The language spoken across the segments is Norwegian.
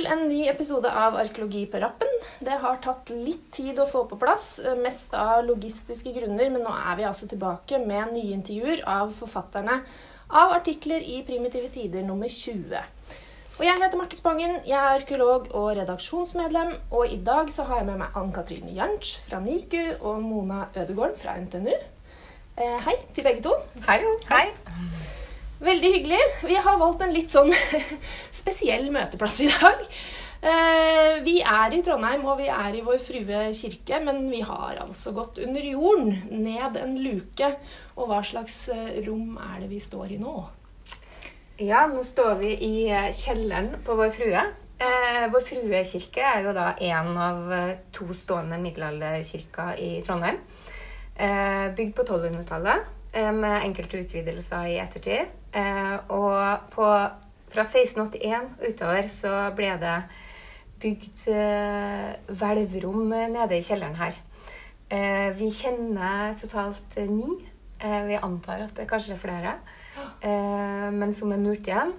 Til en ny episode av Arkeologi på rappen. Det har tatt litt tid å få på plass, eh, mest av logistiske grunner, men nå er vi altså tilbake med nye intervjuer av forfatterne av artikler i Primitive tider nummer 20. Og jeg heter Marte Spangen, jeg er arkeolog og redaksjonsmedlem, og i dag så har jeg med meg Ann Katrine Jansch fra NIKU og Mona Ødegården fra NTNU. Eh, hei til begge to. Hei. Hei. Veldig hyggelig. Vi har valgt en litt sånn spesiell møteplass i dag. Eh, vi er i Trondheim, og vi er i Vår Frue kirke, men vi har altså gått under jorden, ned en luke. Og hva slags eh, rom er det vi står i nå? Ja, nå står vi i eh, kjelleren på Vår Frue. Vår Frue kirke er jo da en av to stående middelalderkirker i Trondheim. Bygd på 1200-tallet, eh, med enkelte utvidelser i ettertid. Eh, og på, fra 1681 utover så ble det bygd eh, hvelvrom nede i kjelleren her. Eh, vi kjenner totalt eh, ni. Eh, vi antar at det kanskje er flere, eh, men som er murt igjen.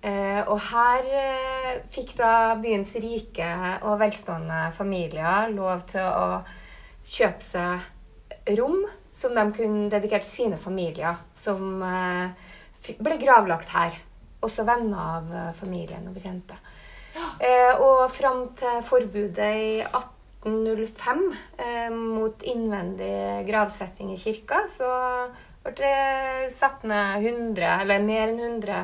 Eh, og her eh, fikk da byens rike og velstående familier lov til å kjøpe seg rom som de kunne dedikert til sine familier, som eh, ble gravlagt her. Også venner av eh, familien og bekjente. Eh, og fram til forbudet i 1805 eh, mot innvendig gravsetting i kirka, så ble det satt ned 100, eller mer enn 100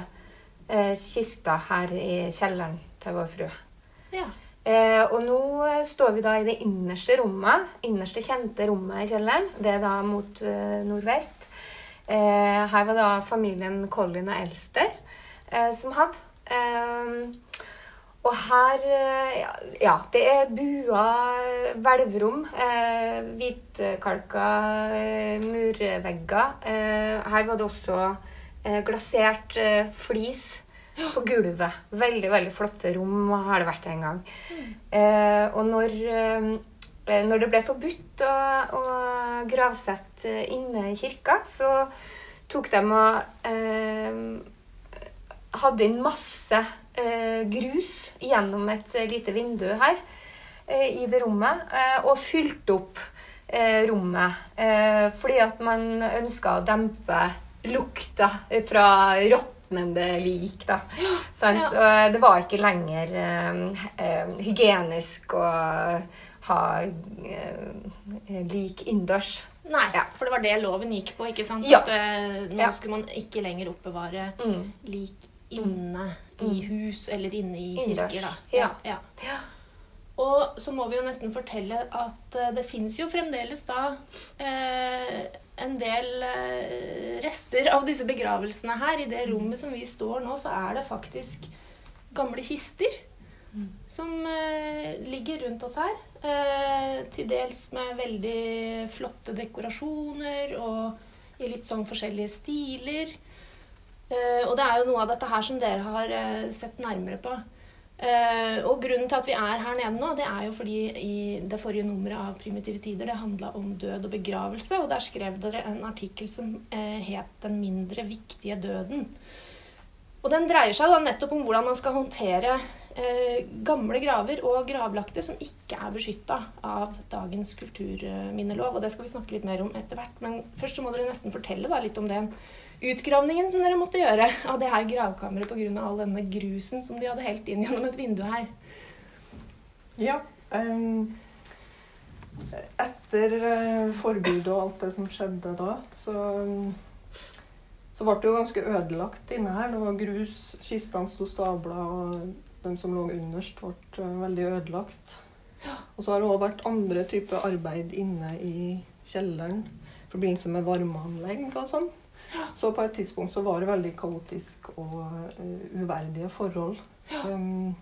eh, kister her i kjelleren til Vår Frue. Ja. Eh, og nå står vi da i det innerste rommet, innerste kjente rommet i kjelleren. Det er da mot eh, nordvest. Eh, her var da familien Colin og Elster eh, som hadde. Eh, og her eh, ja, det er bua hvelvrom. Hvitkalka murvegger. Her var det også glasert flis på gulvet. Veldig, veldig flotte rom har det vært en gang. Eh, og når, eh, når det ble forbudt å, å gravsette eh, inne i kirka, så tok de og eh, hadde inn masse eh, grus gjennom et eh, lite vindu her i det rommet, og fylte opp eh, rommet. Eh, fordi at man ønska å dempe lukta fra råtnende lik, da. Sant? Og eh, det var ikke lenger eh, eh, hygienisk å ha eh, lik innendørs. Nei, Ja. for det var det loven gikk på, ikke sant? Ja. At eh, nå Ja. skulle man ikke lenger oppbevare Mm. lik inne i hus eller inne i Innendørs. kirker, da. Ja. ja. Ja. Og så må vi jo nesten fortelle at eh, det fins jo fremdeles da eh, en del eh, rester av disse begravelsene her. I det rommet som vi står nå, så er det faktisk gamle kister som eh, ligger rundt oss her. Eh, til dels med veldig flotte dekorasjoner og i litt sånn forskjellige stiler. Og det er jo noe av dette her som dere har sett nærmere på. Eh, og grunnen til at vi er her nede nå, det er jo fordi i det forrige nummeret av Primitive tider det handla om død og begravelse, og der skrev dere en artikkel som eh, het 'Den mindre viktige døden'. Og den dreier seg da nettopp om hvordan man skal håndtere eh, gamle graver og gravlagte som ikke er beskytta av dagens kulturminnelov. Og det skal vi snakke litt mer om etter hvert. Men først så må dere nesten fortelle da litt om den utgravningen som dere måtte gjøre av det her gravkammeret pga. all denne grusen som de hadde helt inn gjennom et vindu her. Ja. Um, etter eh, forbudet og alt det som skjedde da, så, så ble det jo ganske ødelagt inne her. Det var grus, kistene sto stabla, og de som lå underst, ble eh, veldig ødelagt. Og så har det òg vært andre typer arbeid inne i kjelleren i forbindelse med varmeanlegg og sånn. Så på et tidspunkt så var det veldig kaotisk og uh, uverdige forhold. Um,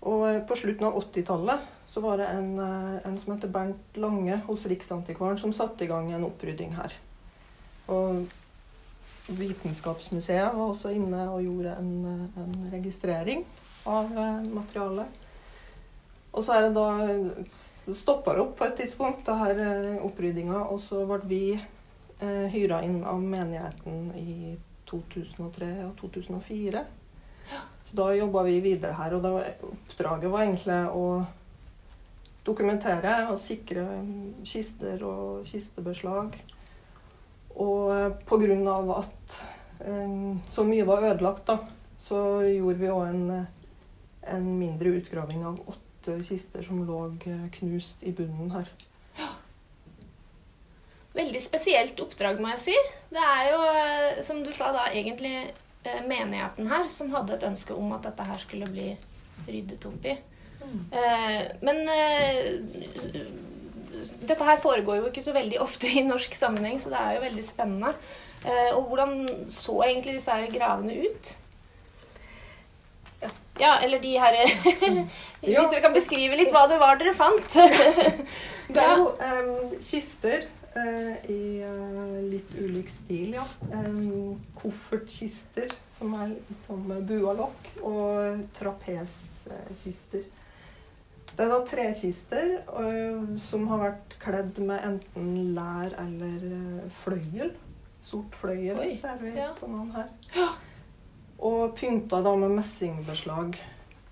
og eh, på slutten av 80-tallet så var det en, eh, en som heter Bernt Lange hos Riksantikvaren som satte i gang en opprydding her. Og Vitenskapsmuseet var også inne og gjorde en, en registrering av materialet. Og så er det da stoppa opp på et tidspunkt, det her oppryddinga, og så ble vi eh, hyra inn av menigheten i 2003 og 2004. Så da jobba vi videre her, og da, oppdraget var egentlig å dokumentere og sikre kister og kistebeslag. Og pga. grunn av at eh, så mye var ødelagt, da, så gjorde vi òg en, en mindre utgraving av åtte kister som lå eh, knust i bunnen her. Veldig spesielt oppdrag, må jeg si. Det er jo, eh, som du sa, da egentlig eh, menigheten her som hadde et ønske om at dette her skulle bli ryddet opp i. Mm. men eh, dette her foregår jo ikke så veldig ofte i norsk sammenheng, så det er jo veldig spennende. Og hvordan så egentlig disse her gravene ut? Ja, eller de her Hvis dere kan beskrive litt hva det var dere fant. Det er jo um, kister i eh, litt ulik stil, ja. Koffertkister som er litt sånn med bua lokk, og trapeskister. Det er da trekister eh, som har vært kledd med enten lær eller eh, fløyel. Sort fløyel Oi, ser vi ja. på noen her. Og pynta da med messingbeslag.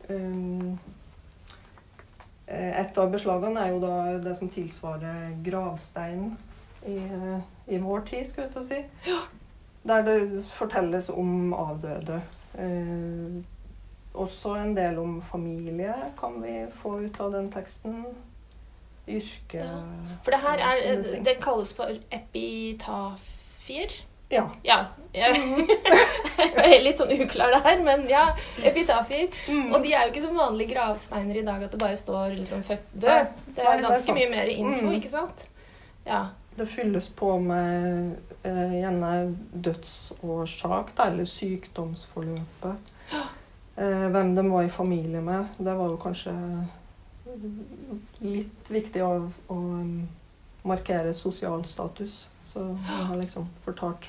Um, eh, et av beslagene er jo da det som tilsvarer gravsteinen i, i vår tid, skulle jeg til å si. Der det fortelles om avdøde. Eh, også en del om familie kan vi få ut av den teksten. Yrke Ja. For det her er. Det kalles for epitafier. Ja. Ja. Jeg er litt sånn uklar der, men ja. Epitafier. Mm. Og de er jo ikke som vanlige gravsteiner i dag, at det bare står liksom født død. Er det er ganske mye mer info, Mm. ikke sant? Ja. Det fylles på med eh, gjerne dødsårsak, da, eller sykdomsforløpet. Eh, hvem de var i familie med. Det var jo kanskje litt viktig å, å um, markere sosial status. Så det har liksom fortalt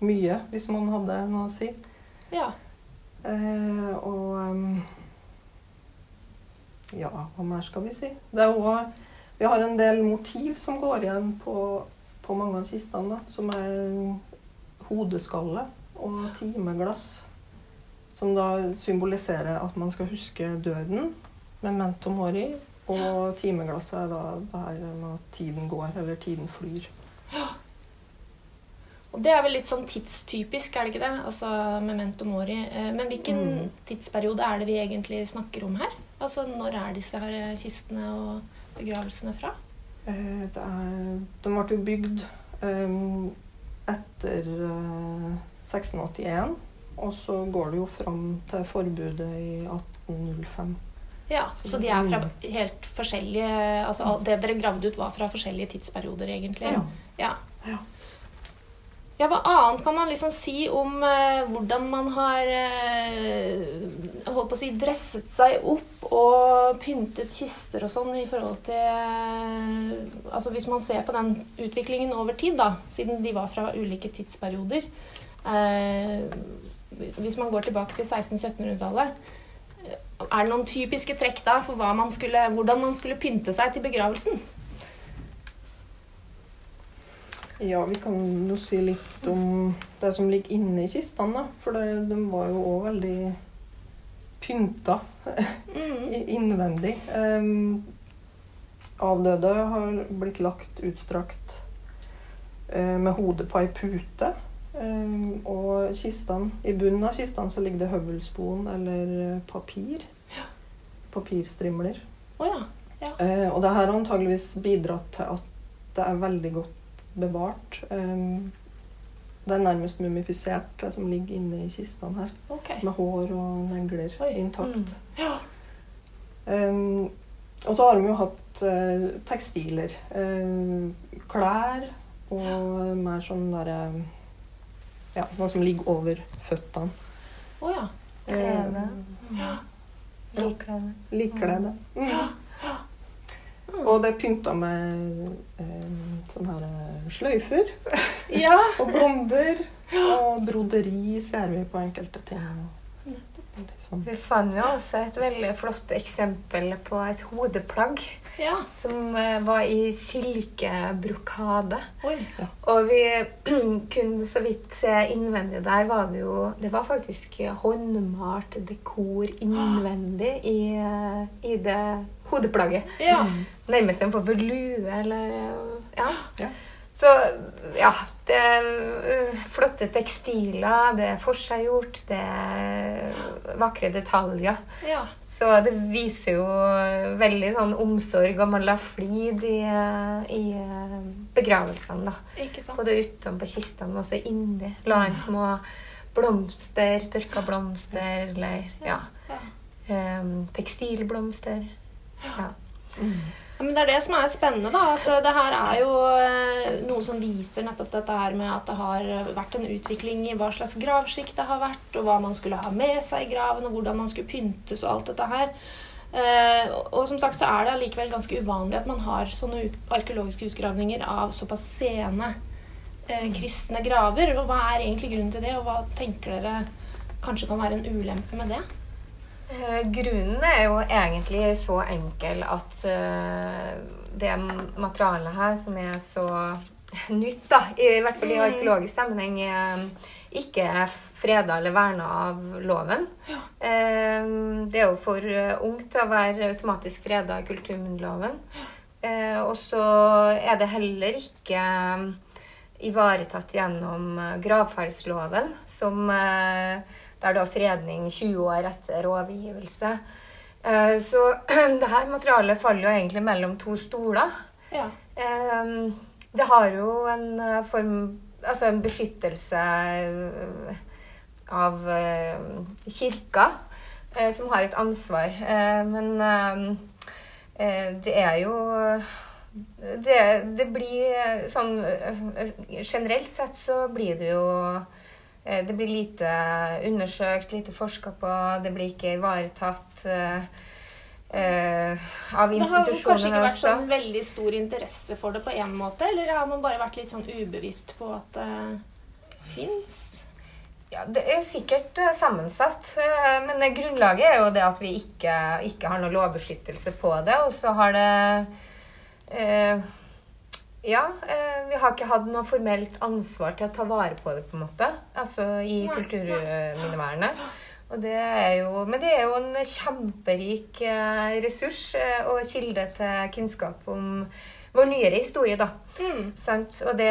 mye, hvis man hadde noe å si. ja. Eh, og um, Ja, hva mer skal vi si? Det er også, vi har en del motiv som går igjen på, på mange av kistene. Da, som er hodeskalle og timeglass. Som da symboliserer at man skal huske døden, memento mori. Og timeglasset er da det her med at tiden går, eller tiden flyr. Og det er vel litt sånn tidstypisk, er det ikke det? Altså memento mori. Eh, Men hvilken Mm. tidsperiode er det vi egentlig snakker om her? Altså når er disse her kistene og begravelsene fra? Eh, er, de ble jo bygd eh, etter eh, 1681. Og så går det jo fram til forbudet i 1805. Ja, Så de er fra helt forskjellige Altså alt det dere gravde ut, var fra forskjellige tidsperioder, egentlig? Ja. Ja. Ja. Ja, Hva annet kan man liksom si om eh, hvordan man har eh, holdt på å si, dresset seg opp og pyntet kister og sånn i forhold til eh, Altså hvis man ser på den utviklingen over tid, da, siden de var fra ulike tidsperioder eh, Hvis man går tilbake til 1600-1700-tallet eh, er det noen typiske trekk da for man skulle, hvordan man skulle pynte seg til begravelsen? Ja, vi kan jo si litt om det som ligger inni kistene, da. For det, de var jo òg veldig pynta Mm. innvendig. Um, avdøde har blitt lagt utstrakt uh, med hodet på ei pute. Um, og kistene, i bunnen av kistene så ligger det høvelspon eller papir. papir. Papirstrimler. Oh, ja. Eh, og det her har antageligvis bidratt til at det er veldig godt bevart. Um, det er nærmest mumifisert, det som ligger inne i kistene her. Okay. Med hår og negler Oi, intakt. mm. Ja. Um, og så har de jo hatt uh, tekstiler. Uh, klær og mer sånn derre Ja, noe som ligger over føttene. Å ja. Klede. Eh, Liklede. Likklede. Mm. Og det er pynta med eh, sånne her eh, sløyfer Ja. og blonder. Og broderi ser vi på enkelte ting. Sånn. Vi fant jo også et veldig flott eksempel på et hodeplagg Ja. som eh, var i silkebrokade. Oi. Og vi kunne så vidt se innvendig der var det jo Det var faktisk håndmalt dekor innvendig i, eh, i det hodeplagget. Ja. Nærmest en form for lue eller Ja. Ja. Så ja, det er øh, flotte tekstiler, det er forseggjort, det er vakre detaljer. ja. Så det viser jo veldig sånn omsorg, og man la flid i, i øh, begravelsene, da. Ikke sant. Både utenpå kistene, men også inni. La inn små blomster, tørka blomster, eller ja, Ja. Um, tekstilblomster. Ja. Ja, men Det er det som er spennende. da, at eh, Det her er jo eh, noe som viser nettopp dette her med at det har vært en utvikling i hva slags gravskikk det har vært, og hva man skulle ha med seg i graven, og hvordan man skulle pyntes og alt dette her. Eh, og- som sagt så er det allikevel ganske uvanlig at man har sånne arkeologiske utgravninger av såpass sene eh, kristne graver. Og hva er egentlig grunnen til det, og hva tenker dere kanskje kan være en ulempe med det? Eh, Grunnen er jo egentlig så enkel at eh, det materialet her, som er så nytt, da, i hvert fall i Mm. arkeologisk sammenheng, eh, ikke er freda eller verna av loven. Ja. Det er jo for ungt til å være automatisk freda i kulturminneloven. Og så er det heller ikke ivaretatt gjennom gravferdsloven, som eh, er da fredning 20 år etter overgivelse. Eh, Så det her materialet faller jo egentlig mellom to stoler. Ja. Eh, Det har jo en eh, form Altså en beskyttelse av kirka, som har et ansvar. Eh, Men det er jo det, det blir sånn Generelt sett så blir det jo Det blir lite undersøkt, lite forska på, det blir ikke ivaretatt av institusjonene Det har kanskje ikke vært også. sånn veldig stor interesse for det på en måte, eller har man bare vært litt sånn ubevisst på at det fins? Ja, Det er sikkert eh, sammensatt, eh, men grunnlaget er jo det at vi ikke, ikke har noe lovbeskyttelse på det. Og så har det eh, Ja, eh, vi har ikke hatt noe formelt ansvar til å ta vare på det, på en måte. Altså i kulturminnevernet. Og det er jo, men det er jo en kjemperik eh, ressurs eh, og kilde til kunnskap om vår nyere historie, da. Mm. Sant? Og det,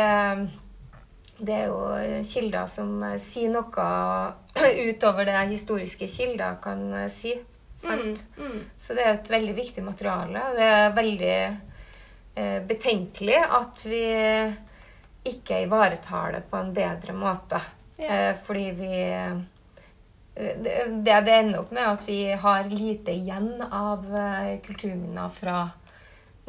det er jo kilder som eh, sier noe utover det historiske kilder kan eh, si. Sant? Mm. Mm. Så det er et veldig viktig materiale. Det er veldig betenkelig at vi ikke ivaretar det på en bedre måte. Ja. Eh, fordi vi eh, det, det ender opp med, er at vi har lite igjen av eh, kulturminner fra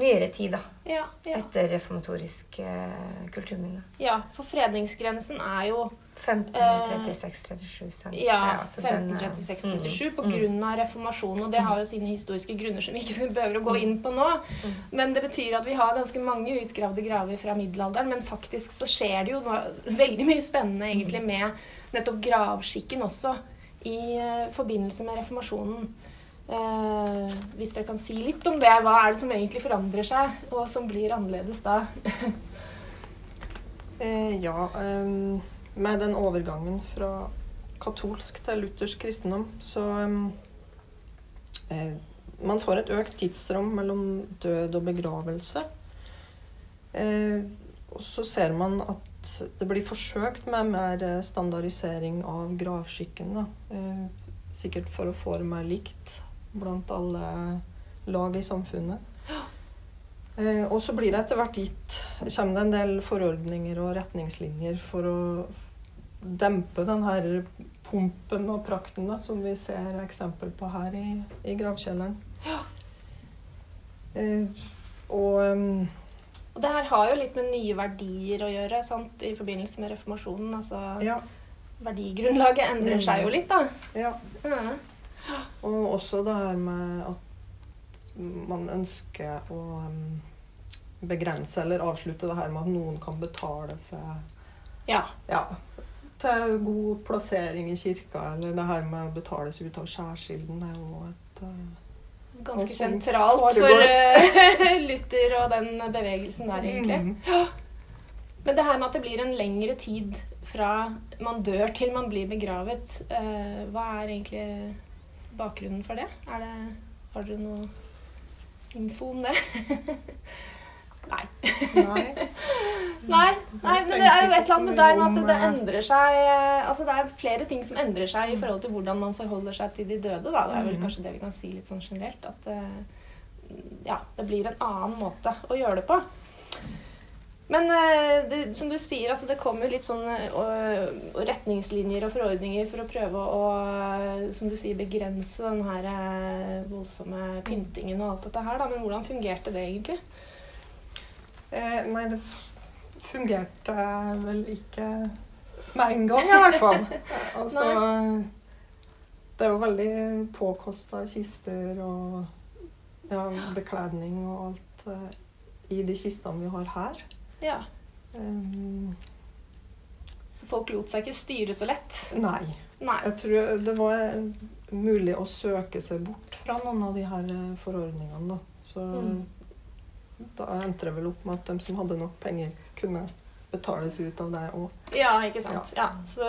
nyere tid, da. Ja, ja. Etter reformatorisk eh, kulturminne. ja, for fredningsgrensen er jo 1536-37. sant? ja, eh, 1536-37 på mm, av reformasjonen, og det har jo sine historiske grunner som vi ikke behøver å gå inn på nå. Mm. Men det betyr at vi har ganske mange utgravde graver fra middelalderen, men faktisk så skjer det jo noe, veldig mye spennende egentlig med nettopp gravskikken også i eh, forbindelse med reformasjonen. Eh, hvis dere kan si litt om det, hva er det som egentlig forandrer seg, og som blir annerledes da? Eh, ja, ehm, med den overgangen fra katolsk til luthersk kristendom, så ehm, eh, Man får et økt tidsrom mellom død og begravelse. Eh, og så ser man at det blir forsøkt med mer eh, standardisering av gravskikken. Eh, sikkert for å få det mer likt blant alle lag i samfunnet. Eh, og så blir det etter hvert gitt kommer det en del forordninger og retningslinjer for å dempe den her pumpen og prakten da, som vi ser eksempel på her i, i gravkjelleren. Eh, og um, Og det her har jo litt med nye verdier å gjøre sant? i forbindelse med reformasjonen. Altså, ja, Verdigrunnlaget endrer Mm. seg jo litt, da. ja. Ja. Og også det her med at man ønsker å em, begrense eller avslutte det her med at noen kan betale seg ja. ja, til god plassering i kirka, eller det her med å betales ut av skjærsilden, er jo et uh, Ganske sentralt foregår. for foregår. eh, Luther og den bevegelsen der, egentlig. mm, Men det her med at det blir en lengre tid fra man dør til man blir begravet, uh, hva er egentlig bakgrunnen for det? Er det har dere noe info om det? Nei. Nei. Nei, men det er jo et eller annet med der med at det endrer seg eh, Altså det er flere ting som endrer seg i forhold til hvordan man forholder seg til de døde. Da. Det er vel Mhm. kanskje det vi kan si litt sånn generelt. At eh, ja, det blir en annen måte å gjøre det på. Men eh, det, som du sier, altså det kommer litt sånn eh, retningslinjer og forordninger for å prøve å, eh, som du sier, begrense den her eh, voldsomme pyntingen og alt dette her. Da. Men hvordan fungerte det egentlig? Eh, nei, det fungerte vel ikke med en gang, i hvert fall. altså Det er jo veldig påkosta kister og ja, bekledning og alt eh, i de kistene vi har her. Ja, Um, Så folk lot seg ikke styre så lett? nei. Nei. Jeg tror det var mulig å søke seg bort fra noen av de her eh, forordningene. Da. Så Mm. Da endte det vel opp med at de som hadde nok penger, kunne betales ut av deg òg. Ja, ikke sant. Ja. Så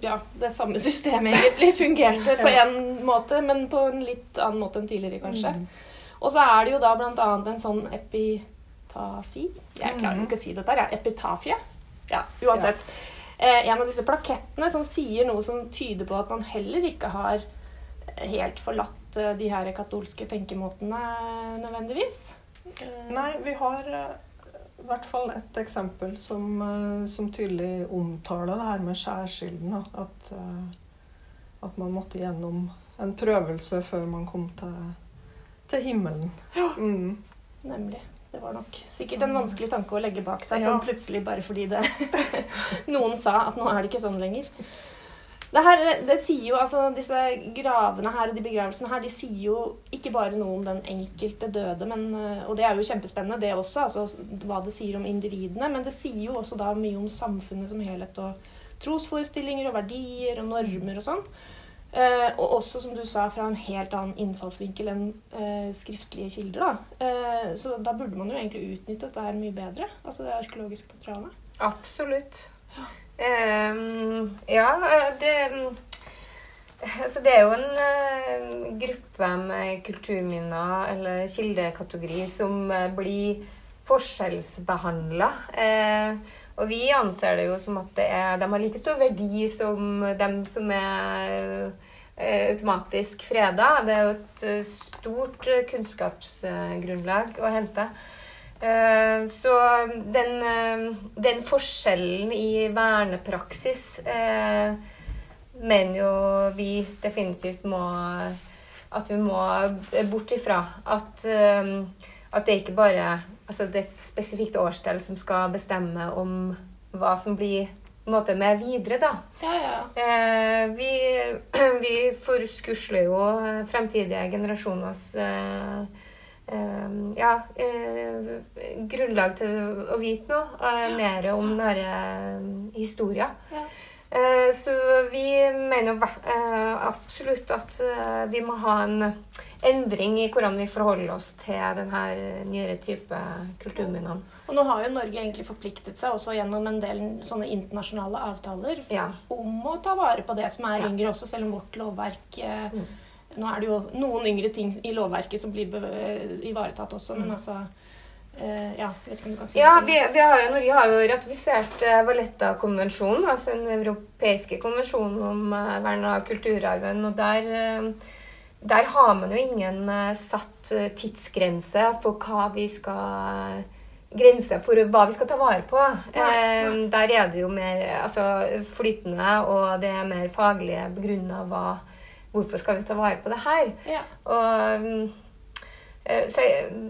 ja, det samme systemet egentlig fungerte på én måte, men på en litt annen måte enn tidligere, kanskje. Mm. Og så er det jo da blant annet en sånn epitafi Jeg klarer jo Mhm. ikke å si dette. Ja. Epitafie. Ja, uansett. Eh, en av disse plakettene som sier noe som tyder på at man heller ikke har helt forlatt eh, de her katolske tenkemåtene nødvendigvis. Eh, Nei, vi har eh, i hvert fall et eksempel som, eh, som tydelig omtaler det her med skjærsilden. At, at man måtte gjennom en prøvelse før man kom til, til himmelen. Mm. Nemlig. Det var nok sikkert en vanskelig tanke å legge bak seg Ja. sånn plutselig bare fordi det noen sa at nå er det ikke sånn lenger. Det, her, det sier jo, altså Disse gravene her og de begravelsene her, de sier jo ikke bare noe om den enkelte døde, men, eh, og det er jo kjempespennende, det også, altså hva det sier om individene, men det sier jo også da mye om samfunnet som helhet, og trosforestillinger og verdier og normer og sånn. Eh, og også, som du sa, fra en helt annen innfallsvinkel enn eh, skriftlige kilder. Da. Eh, så da burde man jo egentlig utnyttet dette her mye bedre, altså det arkeologiske materialet. Absolutt. Ehm, ja, det Altså, det er jo en eh, gruppe med kulturminner eller kildekategori som eh, blir forskjellsbehandla. Uh, og vi anser det jo som at er, de har like stor verdi som dem som er eh, automatisk freda. Det er jo et stort kunnskapsgrunnlag å hente. Eh, Så den, eh, den forskjellen i vernepraksis eh, mener jo vi definitivt må At vi må bort ifra. At, at det ikke bare altså det er et spesifikt årstall som skal bestemme om hva som blir måte med videre, da. Ja, ja. Eh, vi, vi forskusler jo fremtidige generasjoners eh, ja, eh, grunnlag til å vite noe eh, mer om denne historien. ja. Eh, så vi mener eh, absolutt at eh, vi må ha en endring i hvordan vi forholder oss til denne nyere type kulturminnene. Og nå har jo Norge egentlig forpliktet seg også gjennom en del sånne internasjonale avtaler Ja. om å ta vare på det som er Ja. yngre også, selv om vårt lovverk eh, Mm. Nå er det jo noen yngre ting i lovverket som blir ivaretatt også, men altså eh, Ja, vet ikke om du kan si Mm. Ja, vi, vi har jo, Norge har jo ratifisert eh, Valletta-konvensjonen, altså den europeiske konvensjonen om eh, vern av kulturarven. Og der, eh, der har man jo ingen eh, satt eh, tidsgrense for hva vi skal Grense for hva vi skal ta vare på. Nei, Eh, der er det jo mer altså, flytende, og det er mer faglig begrunna hva Hvorfor skal vi ta vare på det her? Ja. Og mm, eh, så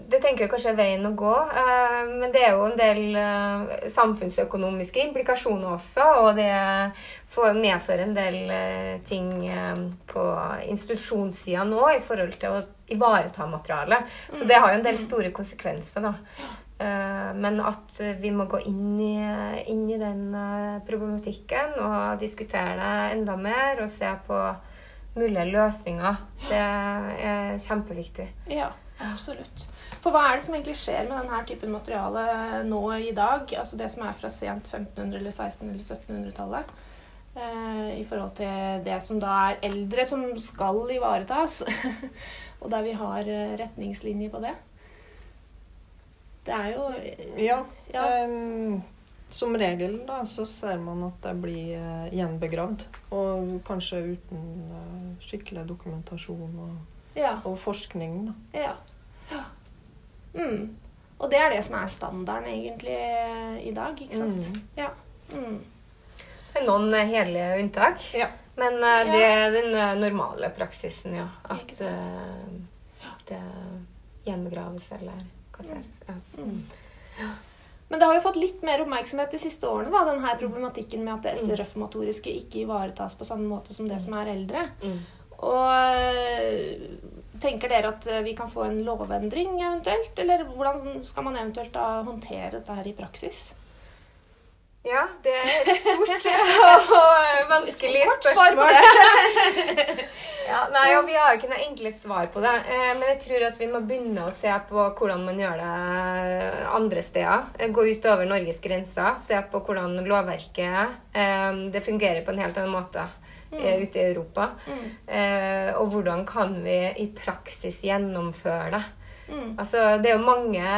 det tenker jeg kanskje er veien å gå. eh, Men det er jo en del eh, samfunnsøkonomiske implikasjoner også. Og det medfører en del ting på institusjonssida nå i forhold til å ivareta materialet. Så det har jo en del store konsekvenser, da. Men at vi må gå inn i, inn i den problematikken og diskutere det enda mer og se på mulige løsninger. Det er kjempeviktig. Ja, absolutt. For hva er det som egentlig skjer med denne typen materiale nå i dag? Altså det som er fra sent 1500-, eller 1600- eller 1700-tallet? Eh, I forhold til det som da er eldre, som skal ivaretas. og der vi har eh, retningslinjer på det. Det er jo Ja. Ja. em, som regel da, så ser man at det blir eh, gjenbegravd. Og kanskje uten eh, skikkelig dokumentasjon og, Ja. og forskning. Da. ja. ja. Mm. Og det er det som er standarden egentlig eh, i dag, ikke sant? Mm. Ja. Mm. Det er noen hele unntak. Ja. Men uh, det er den eh, normale praksisen, ja. At eh, det gjenbegraves eller kasseres. Ja. Mm. Men det har jo fått litt mer oppmerksomhet de siste årene, da, denne problematikken med at det røffmotoriske etterreformatoriske ikke ivaretas på samme måte som det som er eldre. Mm. Og øh, tenker dere at øh, vi kan få en lovendring eventuelt? Eller hvordan skal man eventuelt da håndtere dette her i praksis? Ja, det er et stort og vanskelig Kort svar på spørsmål. ja, nei, og Vi har ikke noe enkle svar på det. Eh, Men jeg tror at vi må begynne å se på hvordan man gjør det andre steder. Eh, Gå utover Norges grenser. Se på hvordan lovverket eh, det fungerer på en helt annen måte Mm. ute i Europa. Mm. Eh, Og hvordan kan vi i praksis gjennomføre det. Mm. Altså, det er jo mange,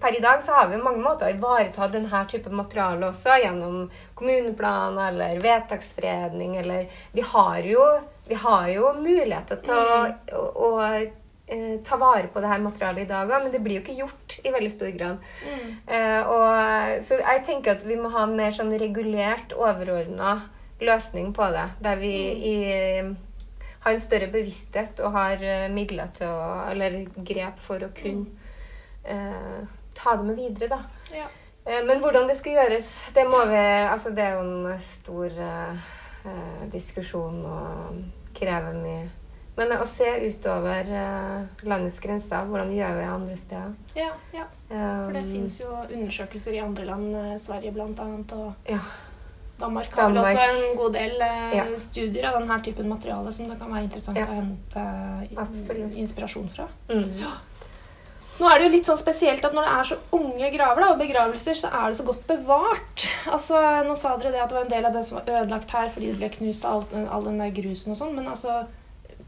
Per i dag så har vi jo mange måter å ivareta denne type materiale også, gjennom kommuneplan eller vedtaksfredning. eller Vi har jo, vi har jo muligheter til å, å, å eh, ta vare på det her materialet i dag òg, men det blir jo ikke gjort i veldig stor grad. Mm. Eh, og, så jeg tenker at vi må ha en mer sånn regulert, overordna løsning på det. Der vi i, har en større bevissthet og har eh, midler til å Eller grep for å kunne eh, ta det med videre, da. Ja. Eh, men hvordan det skal gjøres, det må vi Altså, det er jo en stor eh, eh, diskusjon og krever mye. Men å se utover eh, landets grenser, hvordan gjør vi andre steder? ja, ja. For det Um, fins jo undersøkelser i andre land, Sverige Sverige bl.a. og Ja. Danmark har vel også en god del eh, Ja. studier av denne typen materiale som det kan være interessant Ja. å hente i- Absolutt. inspirasjon fra. Mm. Nå er det jo litt sånn spesielt at når det er så unge graver da, og begravelser, så er det så godt bevart. Altså, Nå sa dere det at det var en del av det som var ødelagt her fordi det ble knust av all, all den der grusen og sånn, men altså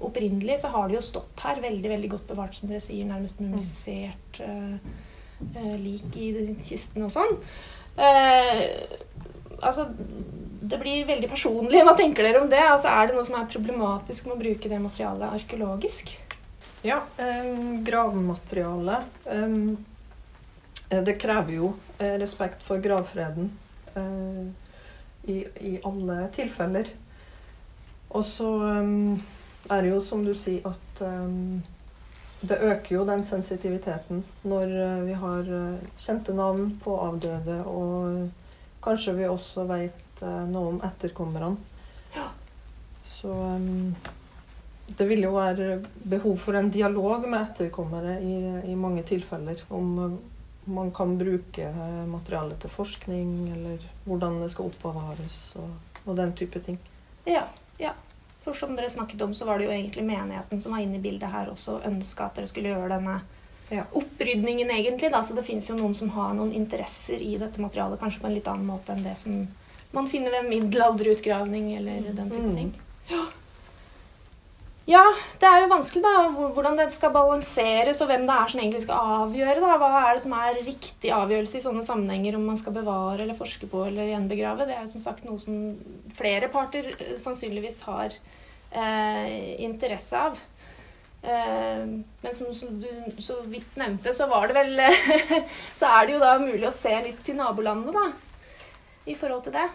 opprinnelig så har det jo stått her veldig veldig godt bevart, som dere sier, nærmest mumifisert eh, eh, lik i kistene og sånn. Eh, altså det blir veldig personlig. Hva tenker dere om det? Altså, er det noe som er problematisk med å bruke det materialet arkeologisk? Ja, em, gravmateriale em, eh, Det krever jo eh, respekt for gravfreden eh, i, i alle tilfeller. Og så em, er det jo som du sier at det øker jo den sensitiviteten når vi har kjente navn på avdøde, og kanskje vi også vet eh, noe om etterkommerne. Så um, det vil jo være behov for en dialog med etterkommere i, i mange tilfeller. Om eh, man kan bruke eh, materialet til forskning, eller hvordan det skal oppbevares og, og den type ting. Ja, ja. For som dere snakket om, så var det jo egentlig menigheten som var inne i bildet her også og ønska at dere skulle gjøre denne Ja. opprydningen, egentlig. Da. Så det fins jo noen som har noen interesser i dette materialet, kanskje på en litt annen måte enn det som man finner ved en middelalderutgravning eller den type Mm. ting. Ja. Ja, det er jo vanskelig da, hvordan det skal balanseres, og hvem det er som egentlig skal avgjøre. da. Hva er det som er riktig avgjørelse i sånne sammenhenger, om man skal bevare eller forske på eller gjenbegrave? Det er jo som sagt noe som flere parter eh, sannsynligvis har eh, interesse av. Eh, men som, som du så vidt nevnte, så var det vel Så er det jo da mulig å se litt til nabolandet, da. I forhold til det.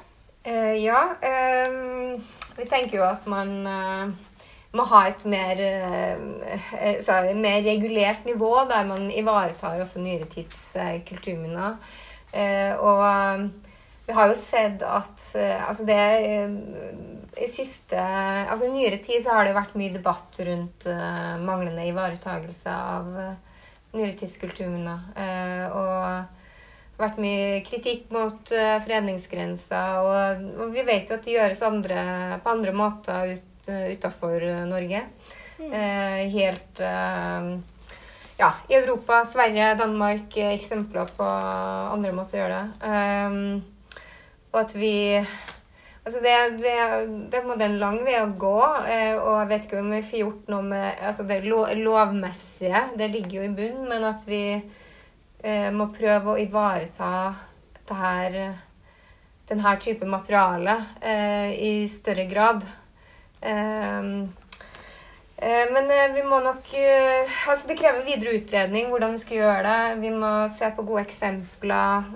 Uh, ja. Um, vi tenker jo at man uh, må ha et mer, uh, så, mer regulert nivå, der man ivaretar også nyere tids kulturminner. Og vi har jo sett at altså det i siste altså I nyere tid så har det vært mye debatt rundt uh, manglende ivaretagelse av uh, nyere tids kulturminner. Eh, og vært mye kritikk mot uh, fredningsgrenser. Og, og, vi vet jo at det gjøres andre, på andre måter ut, uh, utafor Norge. Mm. Uh, helt Ja, i Europa, Sverige, Danmark eksempler på andre måter å gjøre det. Og at vi Altså det, det, det, er på en lang vei å gå, og jeg vet ikke om vi får gjort noe med altså det lovmessige. Det ligger jo i bunnen, men at vi eh, må prøve å ivareta det her, denne type materiale eh, i større grad. Eh, eh men eh, vi må nok eh, Altså, det krever videre utredning hvordan vi skal gjøre det. Vi må se på gode eksempler.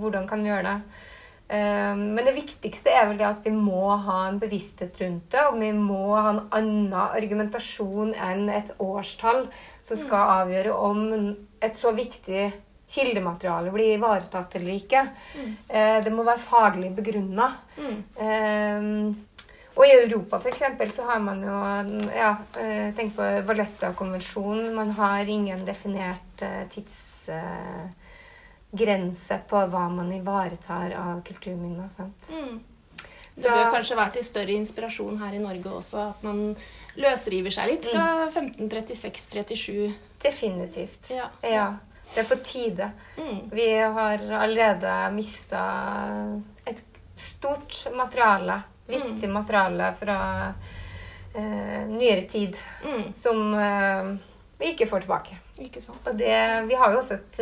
hvordan kan vi gjøre det? Men det viktigste er vel det at vi må ha en bevissthet rundt det. Og vi må ha en annen argumentasjon enn et årstall som skal mm. avgjøre om et så viktig kildemateriale blir ivaretatt eller ikke. Mm. Eh, det må være faglig begrunna. Mm. Eh, og i Europa f.eks. så har man jo ja, eh, Tenk på Valletta-konvensjonen. Man har ingen definert eh, tidsgrense på hva man ivaretar av kulturminner. sant? Mm. Det bør kanskje være til større inspirasjon her i Norge også, at man løsriver seg litt fra 1536-37. Mm. Definitivt. Ja. ja. Det er på tide. Mm. Vi har allerede mista et stort materiale, viktig mm. materiale fra eh, nyere tid, mm. som eh, vi ikke får tilbake. Ikke sant. Og det, vi har jo også et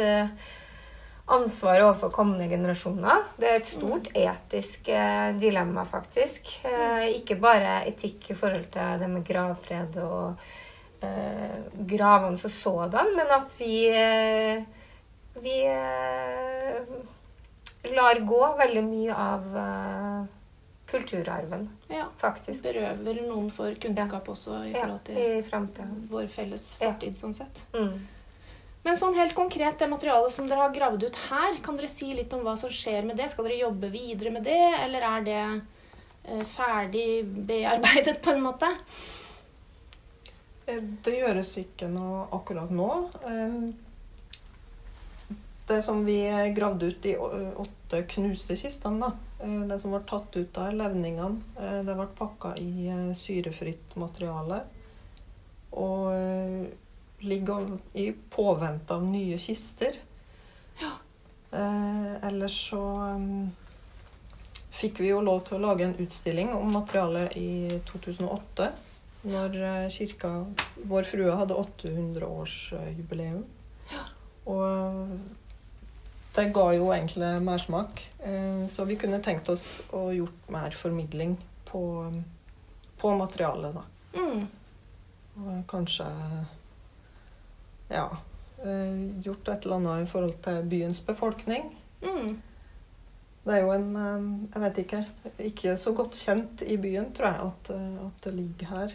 eh, ansvar overfor kommende generasjoner. Det er et stort etisk eh, dilemma, faktisk. Eh, ikke bare etikk i forhold til det med gravfred og eh, gravene som sådan, men at vi eh, vi lar gå veldig mye av kulturarven, ja, faktisk. Berøver noen for kunnskap ja. også i forhold til ja, vår felles fortid, sånn sett. Mm. Men sånn helt konkret, det materialet som dere har gravd ut her, kan dere si litt om hva som skjer med det? Skal dere jobbe videre med det, eller er det eh, ferdig bearbeidet på en måte? Eh, det gjøres ikke noe akkurat nå. Eh, det som vi gravde ut i åtte knuste kistene. Det som ble tatt ut av levningene, det ble pakka i syrefritt materiale. Og ligger i påvente av nye kister. Ja. Eh, ellers så um, fikk vi jo lov til å lage en utstilling om materialet i 2008. Når eh, kirka Vår Frue hadde 800-årsjubileum. Ja. Og det ga jo egentlig mersmak. Eh, så vi kunne tenkt oss å gjort mer formidling på, på materialet, da. Mm. Og kanskje ja, eh, gjort et eller annet i forhold til byens befolkning. Mm. Det er jo en eh, Jeg vet ikke Ikke så godt kjent i byen, tror jeg, at, eh, at det ligger her.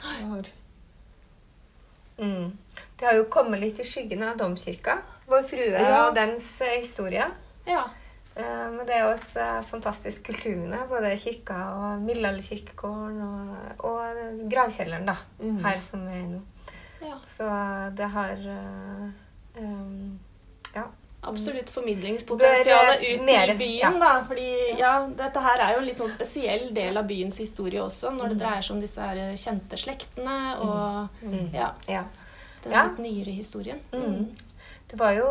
Det mm. Det har jo kommet litt i skyggen av domkirka. Vår Frue ja. og dens historie. Ja. Men det er jo et fantastisk kulturminne. Både kirka og middelalderkirkegården og, og gravkjelleren, da. Mm. Her som er nå. Ja. Så det har um, Ja. Absolutt formidlingspotensial ut mer, i byen, ja. da. Fordi ja, dette her er jo en litt sånn spesiell del av byens historie også, når det mm. dreier seg om disse her kjente slektene og mm. mm. ja, ja. den litt nyere historien. Mm. Det var jo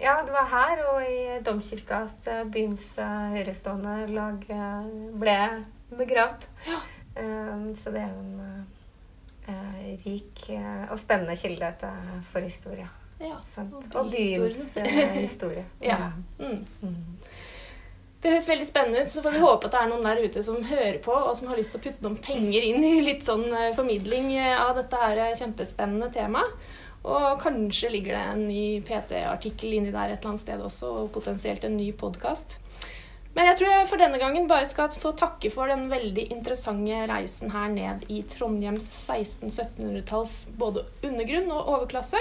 Ja, det var her og i domkirka at byens høyrestående lag ble begravd. Ja. Um, så det er jo en eh, rik eh, og spennende kilde til forhistorie. Ja, og, byens eh, historie. ja. Mm. Mm. Det høres veldig spennende ut, så får vi håpe at det er noen der ute som hører på, og som har lyst til å putte noen penger inn i litt sånn eh, formidling eh, av dette her kjempespennende temaet. Og kanskje ligger det en ny PT-artikkel inni der et eller annet sted også, og potensielt en ny podkast. Men jeg tror jeg for denne gangen bare skal få takke for den veldig interessante reisen her ned i Trondheims 1600-1700-talls både undergrunn og overklasse.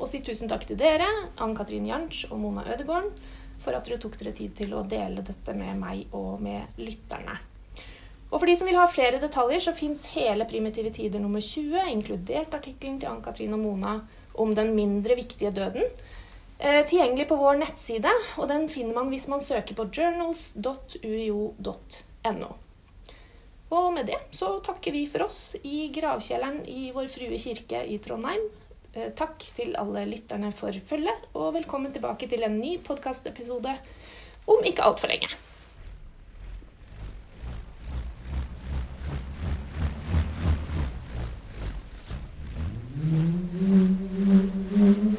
Og si tusen takk til dere, Ann Katrin Jansch og Mona Ødegården, for at dere tok dere tid til å dele dette med meg og med lytterne. Og for de som vil ha flere detaljer, så fins hele Primitive tider nummer 20, inkludert artikkelen til Ann Katrin og Mona om den mindre viktige døden, Eh, tilgjengelig på vår nettside, og den finner man hvis man søker på journals.uio.no. Og med det så takker vi for oss i gravkjelleren i Vår Frue kirke i Trondheim. Eh, takk til alle lytterne for følget, og velkommen tilbake til en ny podkastepisode om ikke altfor lenge. Mm-hmm.